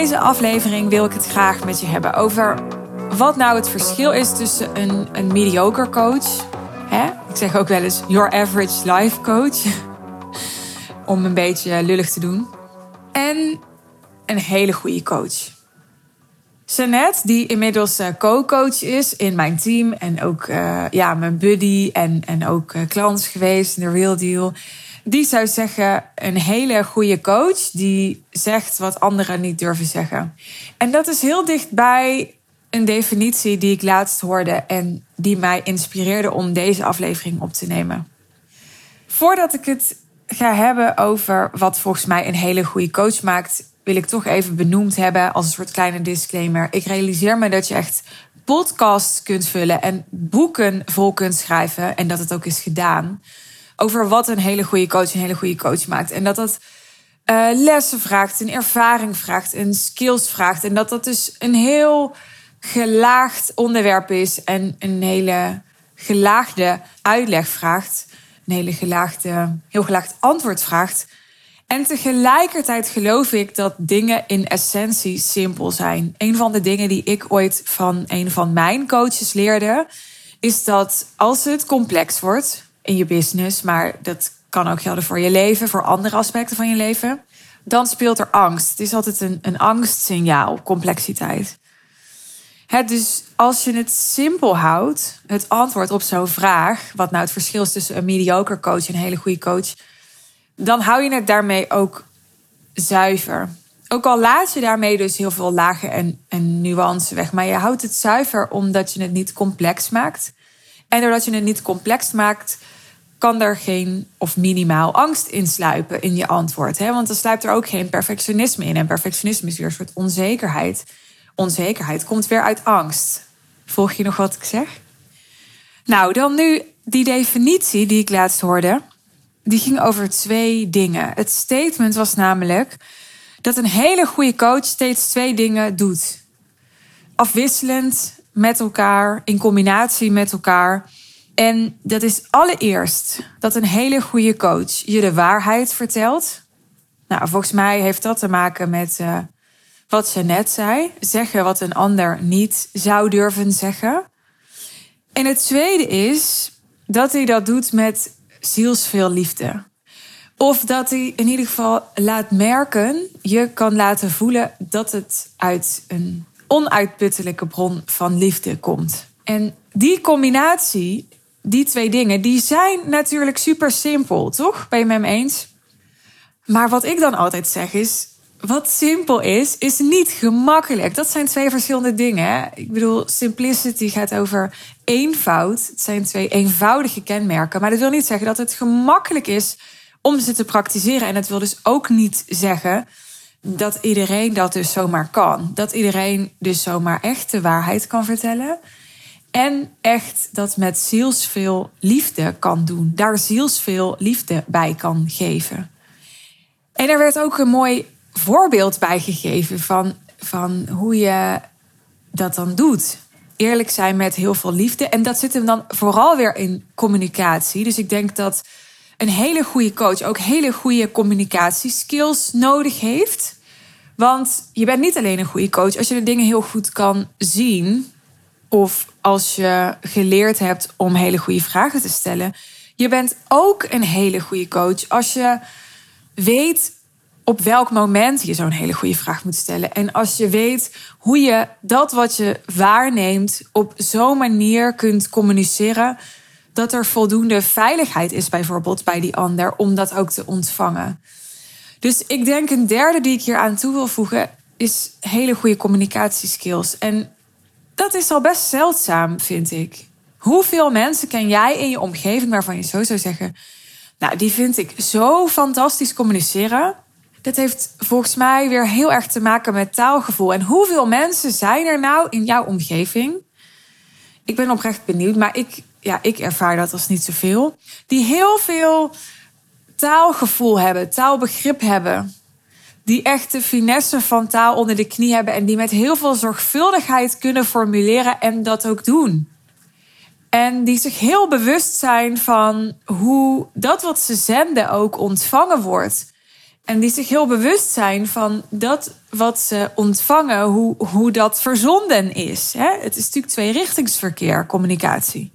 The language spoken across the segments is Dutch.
deze aflevering wil ik het graag met je hebben over wat nou het verschil is tussen een, een mediocre coach. Hè? Ik zeg ook wel eens your average life coach. Om een beetje lullig te doen. En een hele goede coach. Jeannette, die inmiddels eh, co-coach is in mijn team en ook uh, ja, mijn buddy en, en ook uh, klant geweest in de Real Deal. Die zou zeggen, een hele goede coach die zegt wat anderen niet durven zeggen. En dat is heel dichtbij een definitie die ik laatst hoorde en die mij inspireerde om deze aflevering op te nemen. Voordat ik het ga hebben over wat volgens mij een hele goede coach maakt, wil ik toch even benoemd hebben als een soort kleine disclaimer. Ik realiseer me dat je echt podcasts kunt vullen en boeken vol kunt schrijven en dat het ook is gedaan over wat een hele goede coach een hele goede coach maakt en dat dat uh, lessen vraagt, een ervaring vraagt, een skills vraagt en dat dat dus een heel gelaagd onderwerp is en een hele gelaagde uitleg vraagt, een hele gelaagde, heel gelaagd antwoord vraagt. En tegelijkertijd geloof ik dat dingen in essentie simpel zijn. Een van de dingen die ik ooit van een van mijn coaches leerde, is dat als het complex wordt in je business, maar dat kan ook gelden voor je leven, voor andere aspecten van je leven, dan speelt er angst. Het is altijd een, een angstsignaal, complexiteit. Het dus als je het simpel houdt, het antwoord op zo'n vraag, wat nou het verschil is tussen een mediocre coach en een hele goede coach, dan hou je het daarmee ook zuiver. Ook al laat je daarmee dus heel veel lagen en, en nuance weg, maar je houdt het zuiver omdat je het niet complex maakt. En doordat je het niet complex maakt, kan er geen of minimaal angst insluipen in je antwoord. Hè? Want dan sluipt er ook geen perfectionisme in. En perfectionisme is weer een soort onzekerheid onzekerheid komt weer uit angst. Volg je nog wat ik zeg? Nou, dan nu die definitie die ik laatst hoorde. Die ging over twee dingen. Het statement was namelijk dat een hele goede coach steeds twee dingen doet. Afwisselend met elkaar, in combinatie met elkaar. En dat is allereerst dat een hele goede coach je de waarheid vertelt. Nou, volgens mij heeft dat te maken met uh, wat ze net zei. Zeggen wat een ander niet zou durven zeggen. En het tweede is dat hij dat doet met zielsveel liefde. Of dat hij in ieder geval laat merken, je kan laten voelen dat het uit een onuitputtelijke bron van liefde komt. En die combinatie, die twee dingen, die zijn natuurlijk super simpel, toch? Ben je met me eens? Maar wat ik dan altijd zeg is, wat simpel is, is niet gemakkelijk. Dat zijn twee verschillende dingen. Ik bedoel, simplicity gaat over eenvoud. Het zijn twee eenvoudige kenmerken. Maar dat wil niet zeggen dat het gemakkelijk is om ze te praktiseren. En het wil dus ook niet zeggen dat iedereen dat dus zomaar kan. Dat iedereen dus zomaar echt de waarheid kan vertellen. En echt dat met zielsveel liefde kan doen. Daar zielsveel liefde bij kan geven. En er werd ook een mooi voorbeeld bijgegeven van, van hoe je dat dan doet. Eerlijk zijn met heel veel liefde. En dat zit hem dan vooral weer in communicatie. Dus ik denk dat een hele goede coach ook hele goede communicatieskills nodig heeft. Want je bent niet alleen een goede coach als je de dingen heel goed kan zien. Of als je geleerd hebt om hele goede vragen te stellen. Je bent ook een hele goede coach als je weet op welk moment je zo'n hele goede vraag moet stellen. En als je weet hoe je dat wat je waarneemt op zo'n manier kunt communiceren dat er voldoende veiligheid is, bijvoorbeeld bij die ander, om dat ook te ontvangen. Dus ik denk een derde die ik hier aan toe wil voegen, is hele goede communicatieskills. En dat is al best zeldzaam, vind ik. Hoeveel mensen ken jij in je omgeving waarvan je zo zou zeggen: Nou, die vind ik zo fantastisch communiceren. Dat heeft volgens mij weer heel erg te maken met taalgevoel. En hoeveel mensen zijn er nou in jouw omgeving? Ik ben oprecht benieuwd, maar ik, ja, ik ervaar dat als niet zoveel. Die heel veel taalgevoel hebben, taalbegrip hebben. Die echt de finesse van taal onder de knie hebben. En die met heel veel zorgvuldigheid kunnen formuleren en dat ook doen. En die zich heel bewust zijn van hoe dat wat ze zenden ook ontvangen wordt. En die zich heel bewust zijn van dat wat ze ontvangen, hoe, hoe dat verzonden is. Het is natuurlijk tweerichtingsverkeer, communicatie.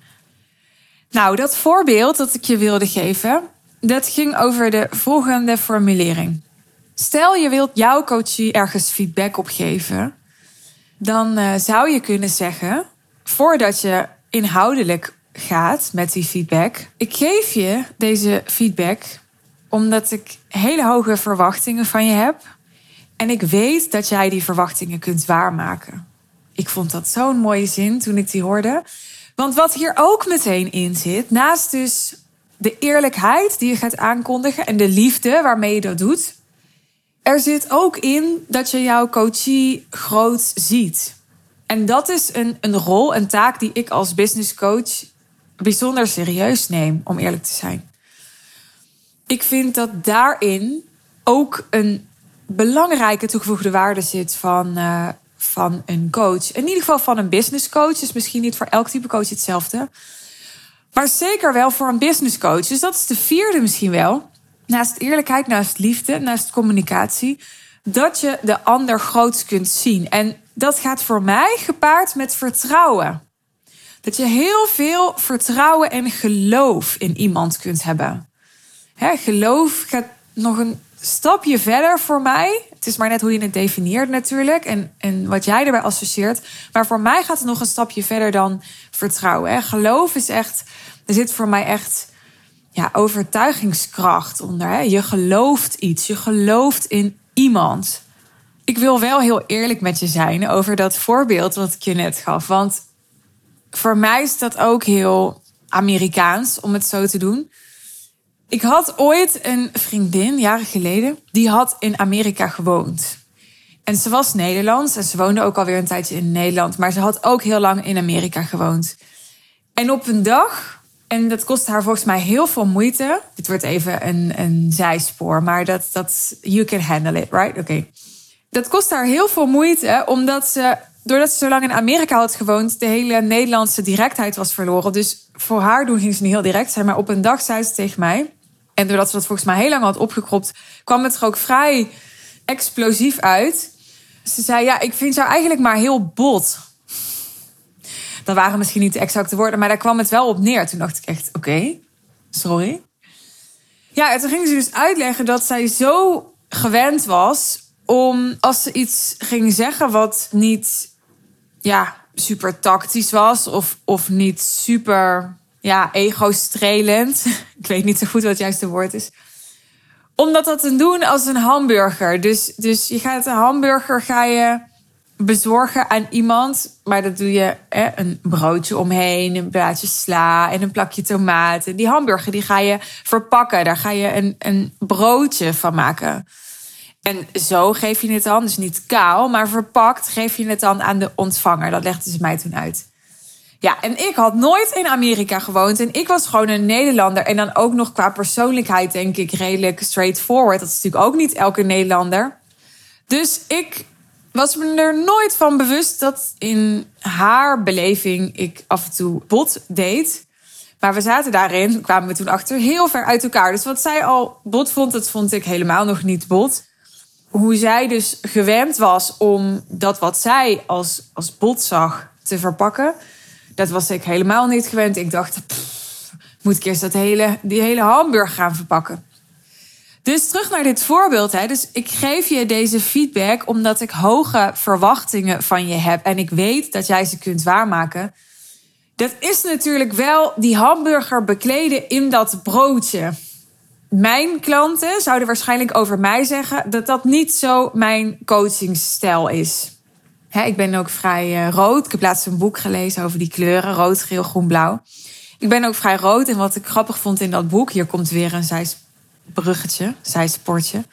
Nou, dat voorbeeld dat ik je wilde geven, dat ging over de volgende formulering. Stel je wilt jouw coachie ergens feedback op geven, dan uh, zou je kunnen zeggen, voordat je inhoudelijk gaat met die feedback, ik geef je deze feedback omdat ik hele hoge verwachtingen van je heb. En ik weet dat jij die verwachtingen kunt waarmaken. Ik vond dat zo'n mooie zin toen ik die hoorde. Want wat hier ook meteen in zit, naast dus de eerlijkheid die je gaat aankondigen en de liefde waarmee je dat doet, er zit ook in dat je jouw coachie groot ziet. En dat is een, een rol, een taak die ik als business coach bijzonder serieus neem, om eerlijk te zijn ik vind dat daarin ook een belangrijke toegevoegde waarde zit van, uh, van een coach. In ieder geval van een business coach. Dus misschien niet voor elk type coach hetzelfde. Maar zeker wel voor een business coach. Dus dat is de vierde misschien wel. Naast eerlijkheid, naast liefde, naast communicatie. Dat je de ander groot kunt zien. En dat gaat voor mij gepaard met vertrouwen. Dat je heel veel vertrouwen en geloof in iemand kunt hebben. Geloof gaat nog een stapje verder voor mij. Het is maar net hoe je het definieert natuurlijk. En, en wat jij erbij associeert. Maar voor mij gaat het nog een stapje verder dan vertrouwen. Geloof is echt... Er zit voor mij echt ja, overtuigingskracht onder. Hè. Je gelooft iets. Je gelooft in iemand. Ik wil wel heel eerlijk met je zijn over dat voorbeeld wat ik je net gaf. Want voor mij is dat ook heel Amerikaans om het zo te doen. Ik had ooit een vriendin, jaren geleden, die had in Amerika gewoond. En ze was Nederlands en ze woonde ook alweer een tijdje in Nederland. Maar ze had ook heel lang in Amerika gewoond. En op een dag, en dat kost haar volgens mij heel veel moeite. Dit wordt even een, een zijspoor, maar dat, dat, you can handle it, right? Oké. Dat kost haar heel veel moeite, omdat ze, doordat ze zo lang in Amerika had gewoond, de hele Nederlandse directheid was verloren. Dus voor haar doen ging ze niet heel direct zijn. Maar op een dag zei ze tegen mij: en doordat ze dat volgens mij heel lang had opgekropt, kwam het er ook vrij explosief uit. Ze zei: Ja, ik vind jou eigenlijk maar heel bot. Dat waren misschien niet de exacte woorden, maar daar kwam het wel op neer. Toen dacht ik echt: Oké, sorry. Ja, en toen ging ze dus uitleggen dat zij zo gewend was om als ze iets ging zeggen wat niet ja, super tactisch was of, of niet super ja, ego-strelend. Ik weet niet zo goed wat het juiste woord is. Om dat te doen als een hamburger. Dus, dus je gaat een hamburger ga je bezorgen aan iemand. Maar dat doe je hè, een broodje omheen, een blaadje sla en een plakje tomaten. Die hamburger die ga je verpakken. Daar ga je een, een broodje van maken. En zo geef je het dan, dus niet kaal, maar verpakt, geef je het dan aan de ontvanger. Dat legde ze mij toen uit. Ja, en ik had nooit in Amerika gewoond. En ik was gewoon een Nederlander. En dan ook nog qua persoonlijkheid, denk ik, redelijk straightforward. Dat is natuurlijk ook niet elke Nederlander. Dus ik was me er nooit van bewust dat in haar beleving ik af en toe bot deed. Maar we zaten daarin, kwamen we toen achter, heel ver uit elkaar. Dus wat zij al bot vond, dat vond ik helemaal nog niet bot. Hoe zij dus gewend was om dat wat zij als, als bot zag te verpakken dat was ik helemaal niet gewend. Ik dacht, moet ik eerst dat hele, die hele hamburger gaan verpakken? Dus terug naar dit voorbeeld. Hè. Dus ik geef je deze feedback omdat ik hoge verwachtingen van je heb. En ik weet dat jij ze kunt waarmaken. Dat is natuurlijk wel die hamburger bekleden in dat broodje. Mijn klanten zouden waarschijnlijk over mij zeggen dat dat niet zo mijn coachingstijl is ik ben ook vrij uh, rood. Ik heb laatst een boek gelezen over die kleuren: rood, geel, groen, blauw. Ik ben ook vrij rood. En wat ik grappig vond in dat boek, hier komt weer een zijbruggetje, zijsportje.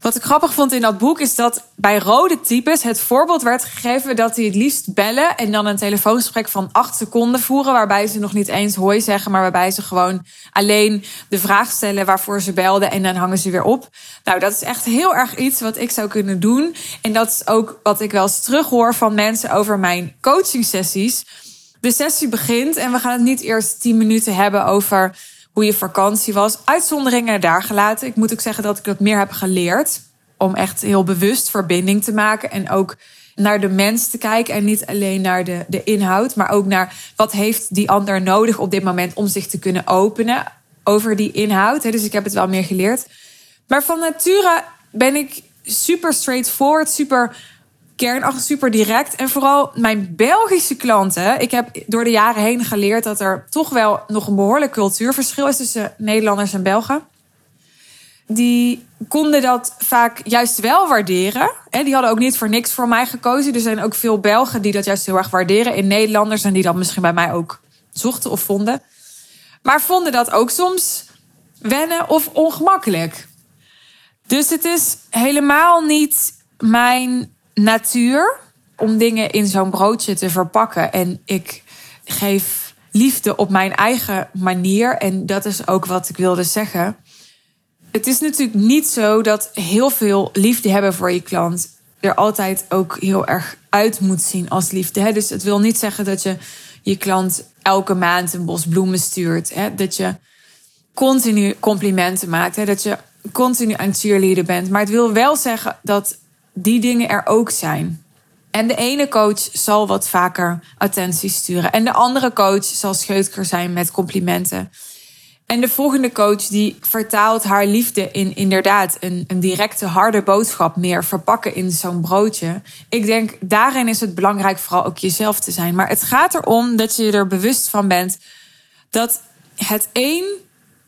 Wat ik grappig vond in dat boek is dat bij rode types het voorbeeld werd gegeven dat die het liefst bellen en dan een telefoongesprek van acht seconden voeren, waarbij ze nog niet eens hooi zeggen, maar waarbij ze gewoon alleen de vraag stellen waarvoor ze belden en dan hangen ze weer op. Nou, dat is echt heel erg iets wat ik zou kunnen doen. En dat is ook wat ik wel eens terughoor van mensen over mijn coaching sessies. De sessie begint en we gaan het niet eerst tien minuten hebben over hoe je vakantie was. Uitzonderingen daar gelaten. Ik moet ook zeggen dat ik dat meer heb geleerd. Om echt heel bewust verbinding te maken. En ook naar de mens te kijken. En niet alleen naar de, de inhoud. Maar ook naar wat heeft die ander nodig op dit moment om zich te kunnen openen. Over die inhoud. Dus ik heb het wel meer geleerd. Maar van nature ben ik super straightforward. Super kernachtig, super direct. En vooral mijn Belgische klanten. Ik heb door de jaren heen geleerd dat er toch wel nog een behoorlijk cultuurverschil is tussen Nederlanders en Belgen. Die konden dat vaak juist wel waarderen. Die hadden ook niet voor niks voor mij gekozen. Er zijn ook veel Belgen die dat juist heel erg waarderen in Nederlanders. En die dat misschien bij mij ook zochten of vonden. Maar vonden dat ook soms wennen of ongemakkelijk. Dus het is helemaal niet mijn natuur om dingen in zo'n broodje te verpakken. En ik geef liefde op mijn eigen manier. En dat is ook wat ik wilde zeggen. Het is natuurlijk niet zo dat heel veel liefde hebben voor je klant er altijd ook heel erg uit moet zien als liefde. Dus het wil niet zeggen dat je je klant elke maand een bos bloemen stuurt. Dat je continu complimenten maakt. Dat je continu aan cheerleader bent. Maar het wil wel zeggen dat die dingen er ook zijn. En de ene coach zal wat vaker attentie sturen. En de andere coach zal scheutker zijn met complimenten. En de volgende coach die vertaalt haar liefde in inderdaad een, een directe harde boodschap meer verpakken in zo'n broodje. Ik denk daarin is het belangrijk vooral ook jezelf te zijn. Maar het gaat erom dat je er bewust van bent dat het een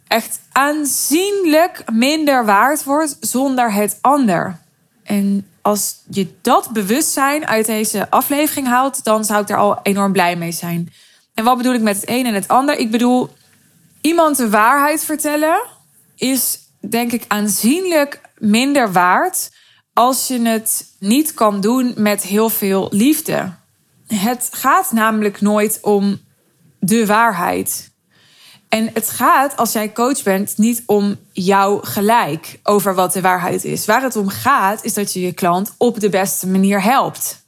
echt aanzienlijk minder waard wordt zonder het ander. En als je dat bewustzijn uit deze aflevering haalt, dan zou ik daar al enorm blij mee zijn. En wat bedoel ik met het een en het ander? Ik bedoel, iemand de waarheid vertellen is denk ik aanzienlijk minder waard als je het niet kan doen met heel veel liefde. Het gaat namelijk nooit om de waarheid. En het gaat, als jij coach bent, niet om jouw gelijk over wat de waarheid is. Waar het om gaat, is dat je je klant op de beste manier helpt.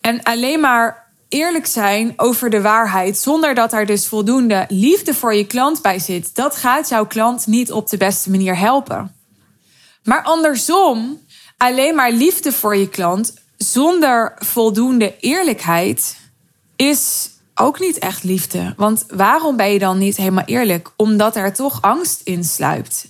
En alleen maar eerlijk zijn over de waarheid, zonder dat er dus voldoende liefde voor je klant bij zit, dat gaat jouw klant niet op de beste manier helpen. Maar andersom, alleen maar liefde voor je klant zonder voldoende eerlijkheid is ook niet echt liefde. Want waarom ben je dan niet helemaal eerlijk? Omdat er toch angst in sluipt.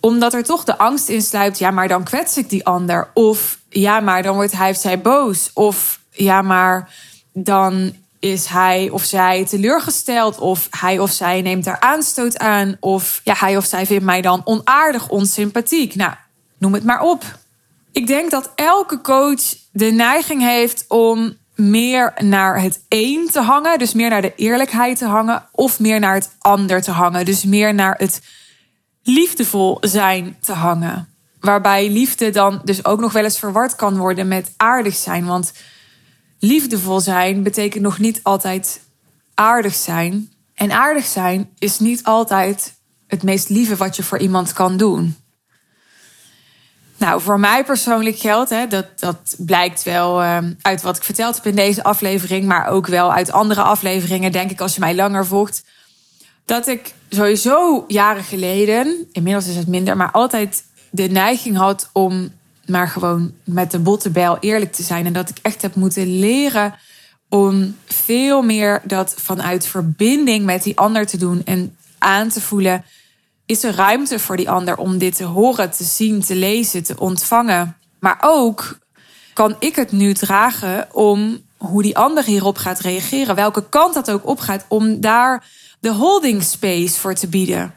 Omdat er toch de angst in sluipt, ja, maar dan kwets ik die ander. Of ja, maar dan wordt hij of zij boos. Of ja, maar dan is hij of zij teleurgesteld. Of hij of zij neemt er aanstoot aan. Of ja, hij of zij vindt mij dan onaardig, onsympathiek. Nou, noem het maar op. Ik denk dat elke coach de neiging heeft om meer naar het een te hangen, dus meer naar de eerlijkheid te hangen, of meer naar het ander te hangen, dus meer naar het liefdevol zijn te hangen. Waarbij liefde dan dus ook nog wel eens verward kan worden met aardig zijn. Want liefdevol zijn betekent nog niet altijd aardig zijn. En aardig zijn is niet altijd het meest lieve wat je voor iemand kan doen. Nou, voor mij persoonlijk geldt, hè, dat, dat blijkt wel uh, uit wat ik verteld heb in deze aflevering, maar ook wel uit andere afleveringen, denk ik, als je mij langer volgt. Dat ik sowieso jaren geleden, inmiddels is het minder, maar altijd de neiging had om maar gewoon met de botte eerlijk te zijn. En dat ik echt heb moeten leren om veel meer dat vanuit verbinding met die ander te doen en aan te voelen is er ruimte voor die ander om dit te horen, te zien, te lezen, te ontvangen. Maar ook kan ik het nu dragen om hoe die ander hierop gaat reageren, welke kant dat ook opgaat, om daar de holding space voor te bieden.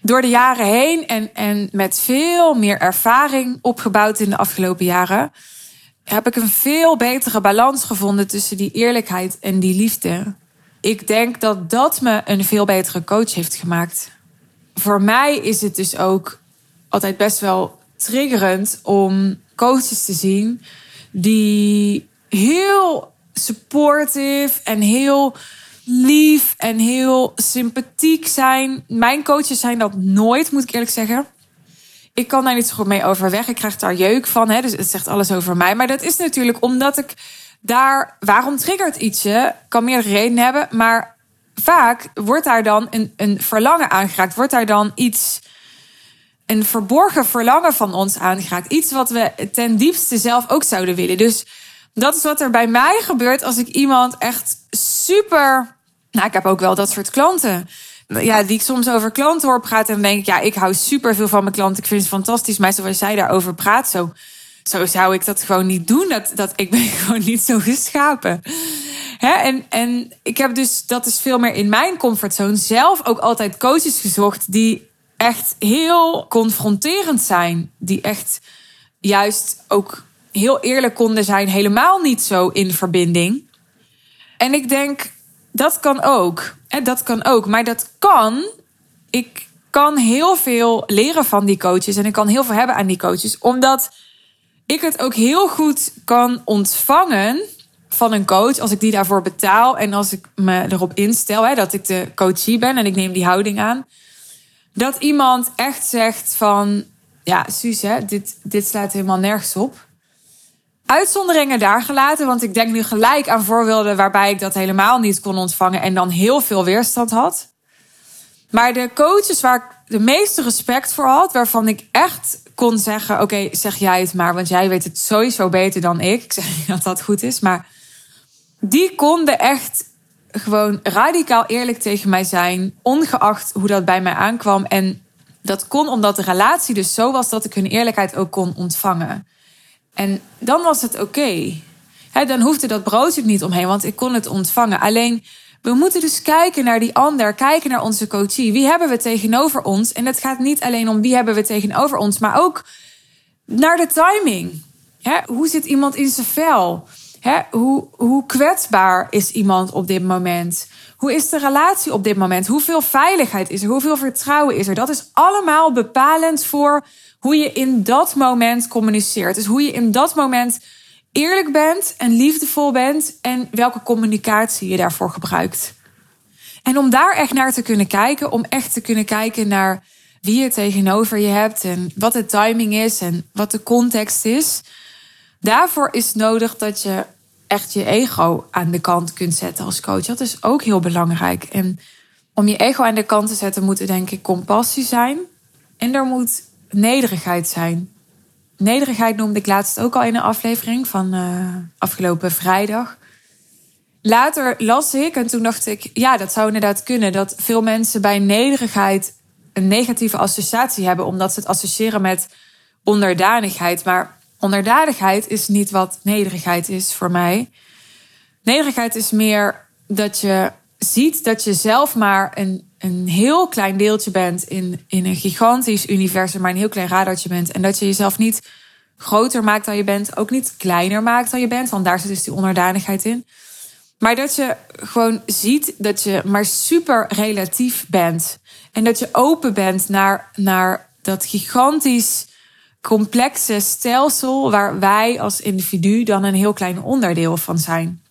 Door de jaren heen en, en met veel meer ervaring opgebouwd in de afgelopen jaren, heb ik een veel betere balans gevonden tussen die eerlijkheid en die liefde. Ik denk dat dat me een veel betere coach heeft gemaakt voor mij is het dus ook altijd best wel triggerend om coaches te zien die heel supportive en heel lief en heel sympathiek zijn. Mijn coaches zijn dat nooit, moet ik eerlijk zeggen. Ik kan daar niet zo goed mee overweg. Ik krijg daar jeuk van, hè, dus het zegt alles over mij. Maar dat is natuurlijk omdat ik daar... Waarom triggert ietsje? Kan meer reden hebben, maar vaak wordt daar dan een, een verlangen aangeraakt. Wordt daar dan iets, een verborgen verlangen van ons aangeraakt. Iets wat we ten diepste zelf ook zouden willen. Dus dat is wat er bij mij gebeurt als ik iemand echt super. Nou, ik heb ook wel dat soort klanten. Ja, die ik soms over klanten hoor praten. En denk ik, ja, ik hou super veel van mijn klanten. Ik vind het fantastisch. Maar zoals zij daarover praat, zo, zo zou ik dat gewoon niet doen. Dat, dat, ik ben gewoon niet zo geschapen. Hè? En, en ik heb dus, dat is veel meer in mijn comfortzone, zelf ook altijd coaches gezocht die echt heel confronterend zijn. Die echt juist ook heel eerlijk konden zijn, helemaal niet zo in verbinding. En ik denk, dat kan ook. Hè, dat kan ook. Maar dat kan. Ik kan heel veel leren van die coaches. En ik kan heel veel hebben aan die coaches. Omdat ik het ook heel goed kan ontvangen van een coach. Als ik die daarvoor betaal. En als ik me erop instel hè, dat ik de coachie ben. En ik neem die houding aan. Dat iemand echt zegt van... Ja, Suus, hè, dit, dit slaat helemaal nergens op. Uitzonderingen daar gelaten, want ik denk nu gelijk aan voorbeelden waarbij ik dat helemaal niet kon ontvangen en dan heel veel weerstand had. Maar de coaches waar ik de meeste respect voor had, waarvan ik echt kon zeggen: Oké, zeg jij het maar, want jij weet het sowieso beter dan ik. Ik zeg dat dat goed is, maar die konden echt gewoon radicaal eerlijk tegen mij zijn, ongeacht hoe dat bij mij aankwam. En dat kon omdat de relatie dus zo was dat ik hun eerlijkheid ook kon ontvangen. En dan was het oké. Dan hoefde dat brood niet omheen, want ik kon het ontvangen. Alleen, we moeten dus kijken naar die ander, kijken naar onze coachie. Wie hebben we tegenover ons? En het gaat niet alleen om wie hebben we tegenover ons, maar ook naar de timing. Hoe zit iemand in zijn vel? Hoe, hoe kwetsbaar is iemand op dit moment? Hoe is de relatie op dit moment? Hoeveel veiligheid is er? Hoeveel vertrouwen is er? Dat is allemaal bepalend voor hoe je in dat moment communiceert. Dus hoe je in dat moment eerlijk bent en liefdevol bent en welke communicatie je daarvoor gebruikt. En om daar echt naar te kunnen kijken, om echt te kunnen kijken naar wie je tegenover je hebt en wat de timing is en wat de context is. Daarvoor is nodig dat je echt je ego aan de kant kunt zetten als coach. Dat is ook heel belangrijk. En om je ego aan de kant te zetten moet er denk ik compassie zijn. En er moet nederigheid zijn. Nederigheid noemde ik laatst ook al in een aflevering van uh, afgelopen vrijdag. Later las ik en toen dacht ik, ja, dat zou inderdaad kunnen. Dat veel mensen bij nederigheid een negatieve associatie hebben, omdat ze het associëren met onderdanigheid. Maar onderdanigheid is niet wat nederigheid is voor mij. Nederigheid is meer dat je ziet dat je zelf maar een, een heel klein deeltje bent in, in een gigantisch universum, maar een heel klein radartje bent. En dat je jezelf niet groter maakt dan je bent, ook niet kleiner maakt dan je bent, want daar zit dus die onderdanigheid in. Maar dat je gewoon ziet dat je maar super relatief bent. En dat je open bent naar, naar dat gigantisch complexe stelsel waar wij als individu dan een heel klein onderdeel van zijn.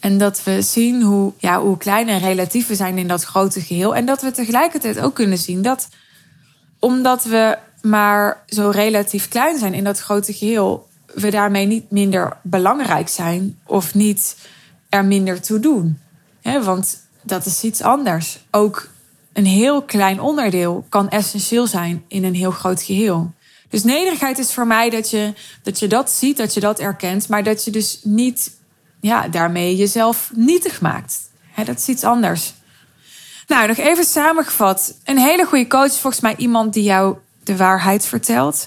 En dat we zien hoe, ja, hoe klein en relatief we zijn in dat grote geheel. En dat we tegelijkertijd ook kunnen zien dat omdat we maar zo relatief klein zijn in dat grote geheel, we daarmee niet minder belangrijk zijn of niet er minder toe doen. want dat is iets anders. Ook een heel klein onderdeel kan essentieel zijn in een heel groot geheel. Dus nederigheid is voor mij dat je, dat je dat ziet, dat je dat erkent, maar dat je dus niet ja, daarmee jezelf nietig maakt. dat is iets anders. Nou, nog even samengevat. Een hele goede coach is volgens mij iemand die jou de waarheid vertelt.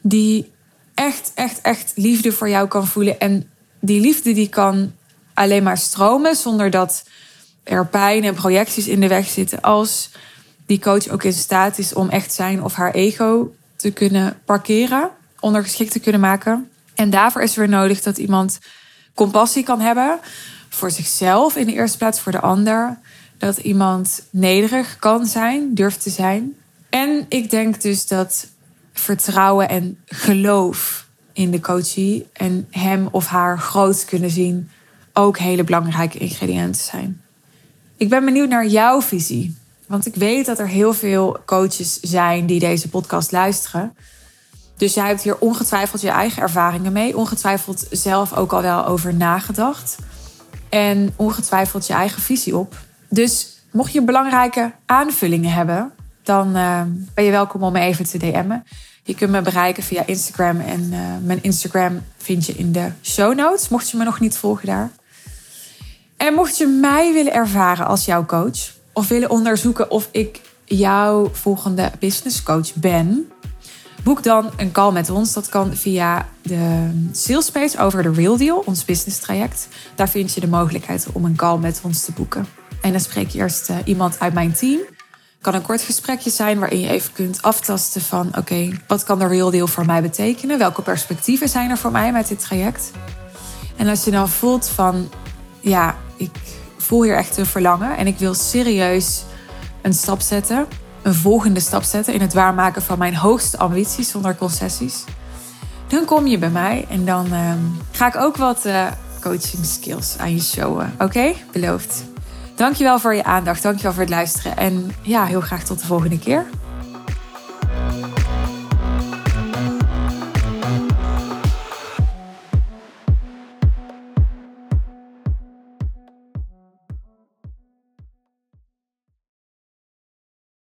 Die echt, echt, echt liefde voor jou kan voelen. En die liefde die kan alleen maar stromen zonder dat er pijn en projecties in de weg zitten. Als die coach ook in staat is om echt zijn of haar ego te kunnen parkeren, ondergeschikt te kunnen maken. En daarvoor is er weer nodig dat iemand compassie kan hebben voor zichzelf in de eerste plaats, voor de ander. Dat iemand nederig kan zijn, durft te zijn. En ik denk dus dat vertrouwen en geloof in de coachie en hem of haar groot kunnen zien ook hele belangrijke ingrediënten zijn. Ik ben benieuwd naar jouw visie. Want ik weet dat er heel veel coaches zijn die deze podcast luisteren. Dus jij hebt hier ongetwijfeld je eigen ervaringen mee. Ongetwijfeld zelf ook al wel over nagedacht. En ongetwijfeld je eigen visie op. Dus mocht je belangrijke aanvullingen hebben, dan uh, ben je welkom om me even te DM'en. Je kunt me bereiken via Instagram. En uh, mijn Instagram vind je in de show notes. Mocht je me nog niet volgen daar. En mocht je mij willen ervaren als jouw coach. Of willen onderzoeken of ik jouw volgende business coach ben. Boek dan een call met ons. Dat kan via de salespace over de Real Deal, ons business traject. Daar vind je de mogelijkheid om een call met ons te boeken. En dan spreek je eerst uh, iemand uit mijn team kan een kort gesprekje zijn waarin je even kunt aftasten van oké, wat kan de real deal voor mij betekenen? Welke perspectieven zijn er voor mij met dit traject? En als je dan voelt van ja, ik voel hier echt een verlangen en ik wil serieus een stap zetten, een volgende stap zetten in het waarmaken van mijn hoogste ambities zonder concessies, dan kom je bij mij en dan uh, ga ik ook wat uh, coaching skills aan je showen. Oké, beloofd. Dankjewel voor je aandacht. Dankjewel voor het luisteren. En ja, heel graag tot de volgende keer.